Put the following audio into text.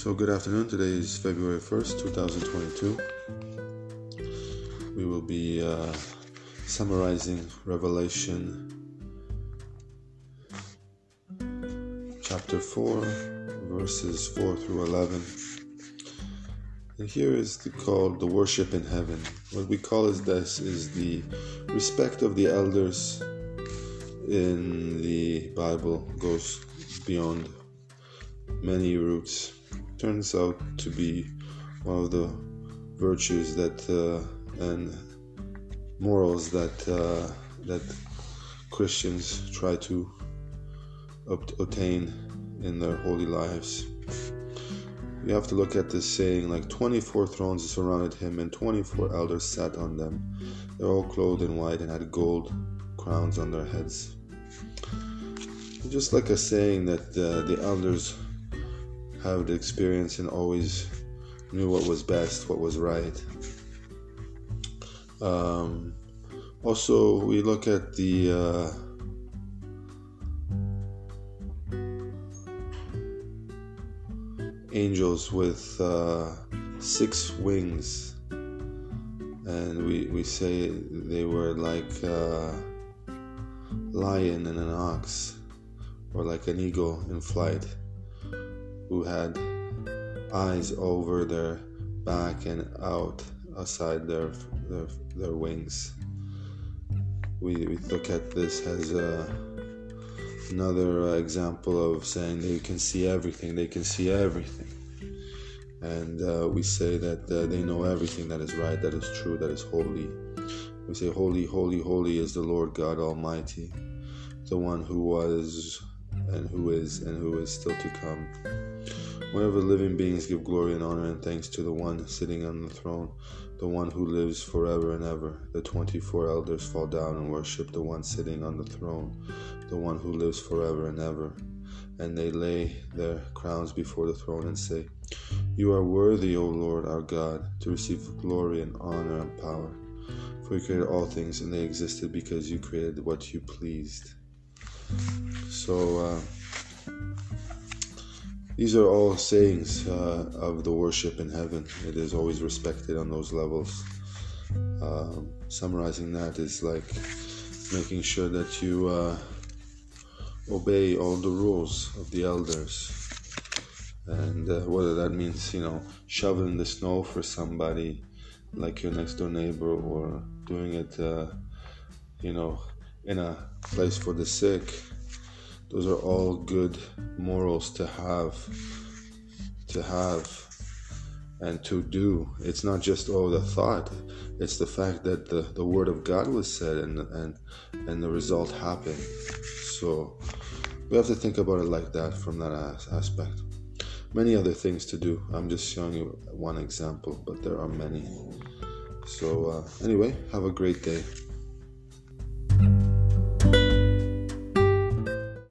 So, good afternoon. Today is February 1st, 2022. We will be uh, summarizing Revelation chapter 4, verses 4 through 11. And here is the, called the worship in heaven. What we call is this is the respect of the elders in the Bible goes beyond many roots turns out to be one of the virtues that uh, and morals that uh, that Christians try to obtain in their holy lives. You have to look at this saying like 24 thrones surrounded him, and 24 elders sat on them. They're all clothed in white and had gold crowns on their heads. Just like a saying that uh, the elders have the experience and always knew what was best, what was right. Um, also, we look at the uh, angels with uh, six wings, and we, we say they were like a lion and an ox, or like an eagle in flight who had eyes over their back and out outside their their, their wings. We, we look at this as a, another uh, example of saying they can see everything, they can see everything. And uh, we say that uh, they know everything that is right, that is true, that is holy. We say, Holy, holy, holy is the Lord God Almighty, the one who was and who is and who is still to come. Whenever living beings give glory and honor and thanks to the one sitting on the throne, the one who lives forever and ever, the 24 elders fall down and worship the one sitting on the throne, the one who lives forever and ever. And they lay their crowns before the throne and say, You are worthy, O Lord our God, to receive glory and honor and power. For you created all things, and they existed because you created what you pleased. So, uh, these are all sayings uh, of the worship in heaven. It is always respected on those levels. Um, summarizing that is like making sure that you uh, obey all the rules of the elders. And uh, whether that means, you know, shoveling the snow for somebody like your next door neighbor or doing it, uh, you know, in a place for the sick. Those are all good morals to have, to have, and to do. It's not just oh the thought; it's the fact that the, the word of God was said and and and the result happened. So we have to think about it like that from that aspect. Many other things to do. I'm just showing you one example, but there are many. So uh, anyway, have a great day.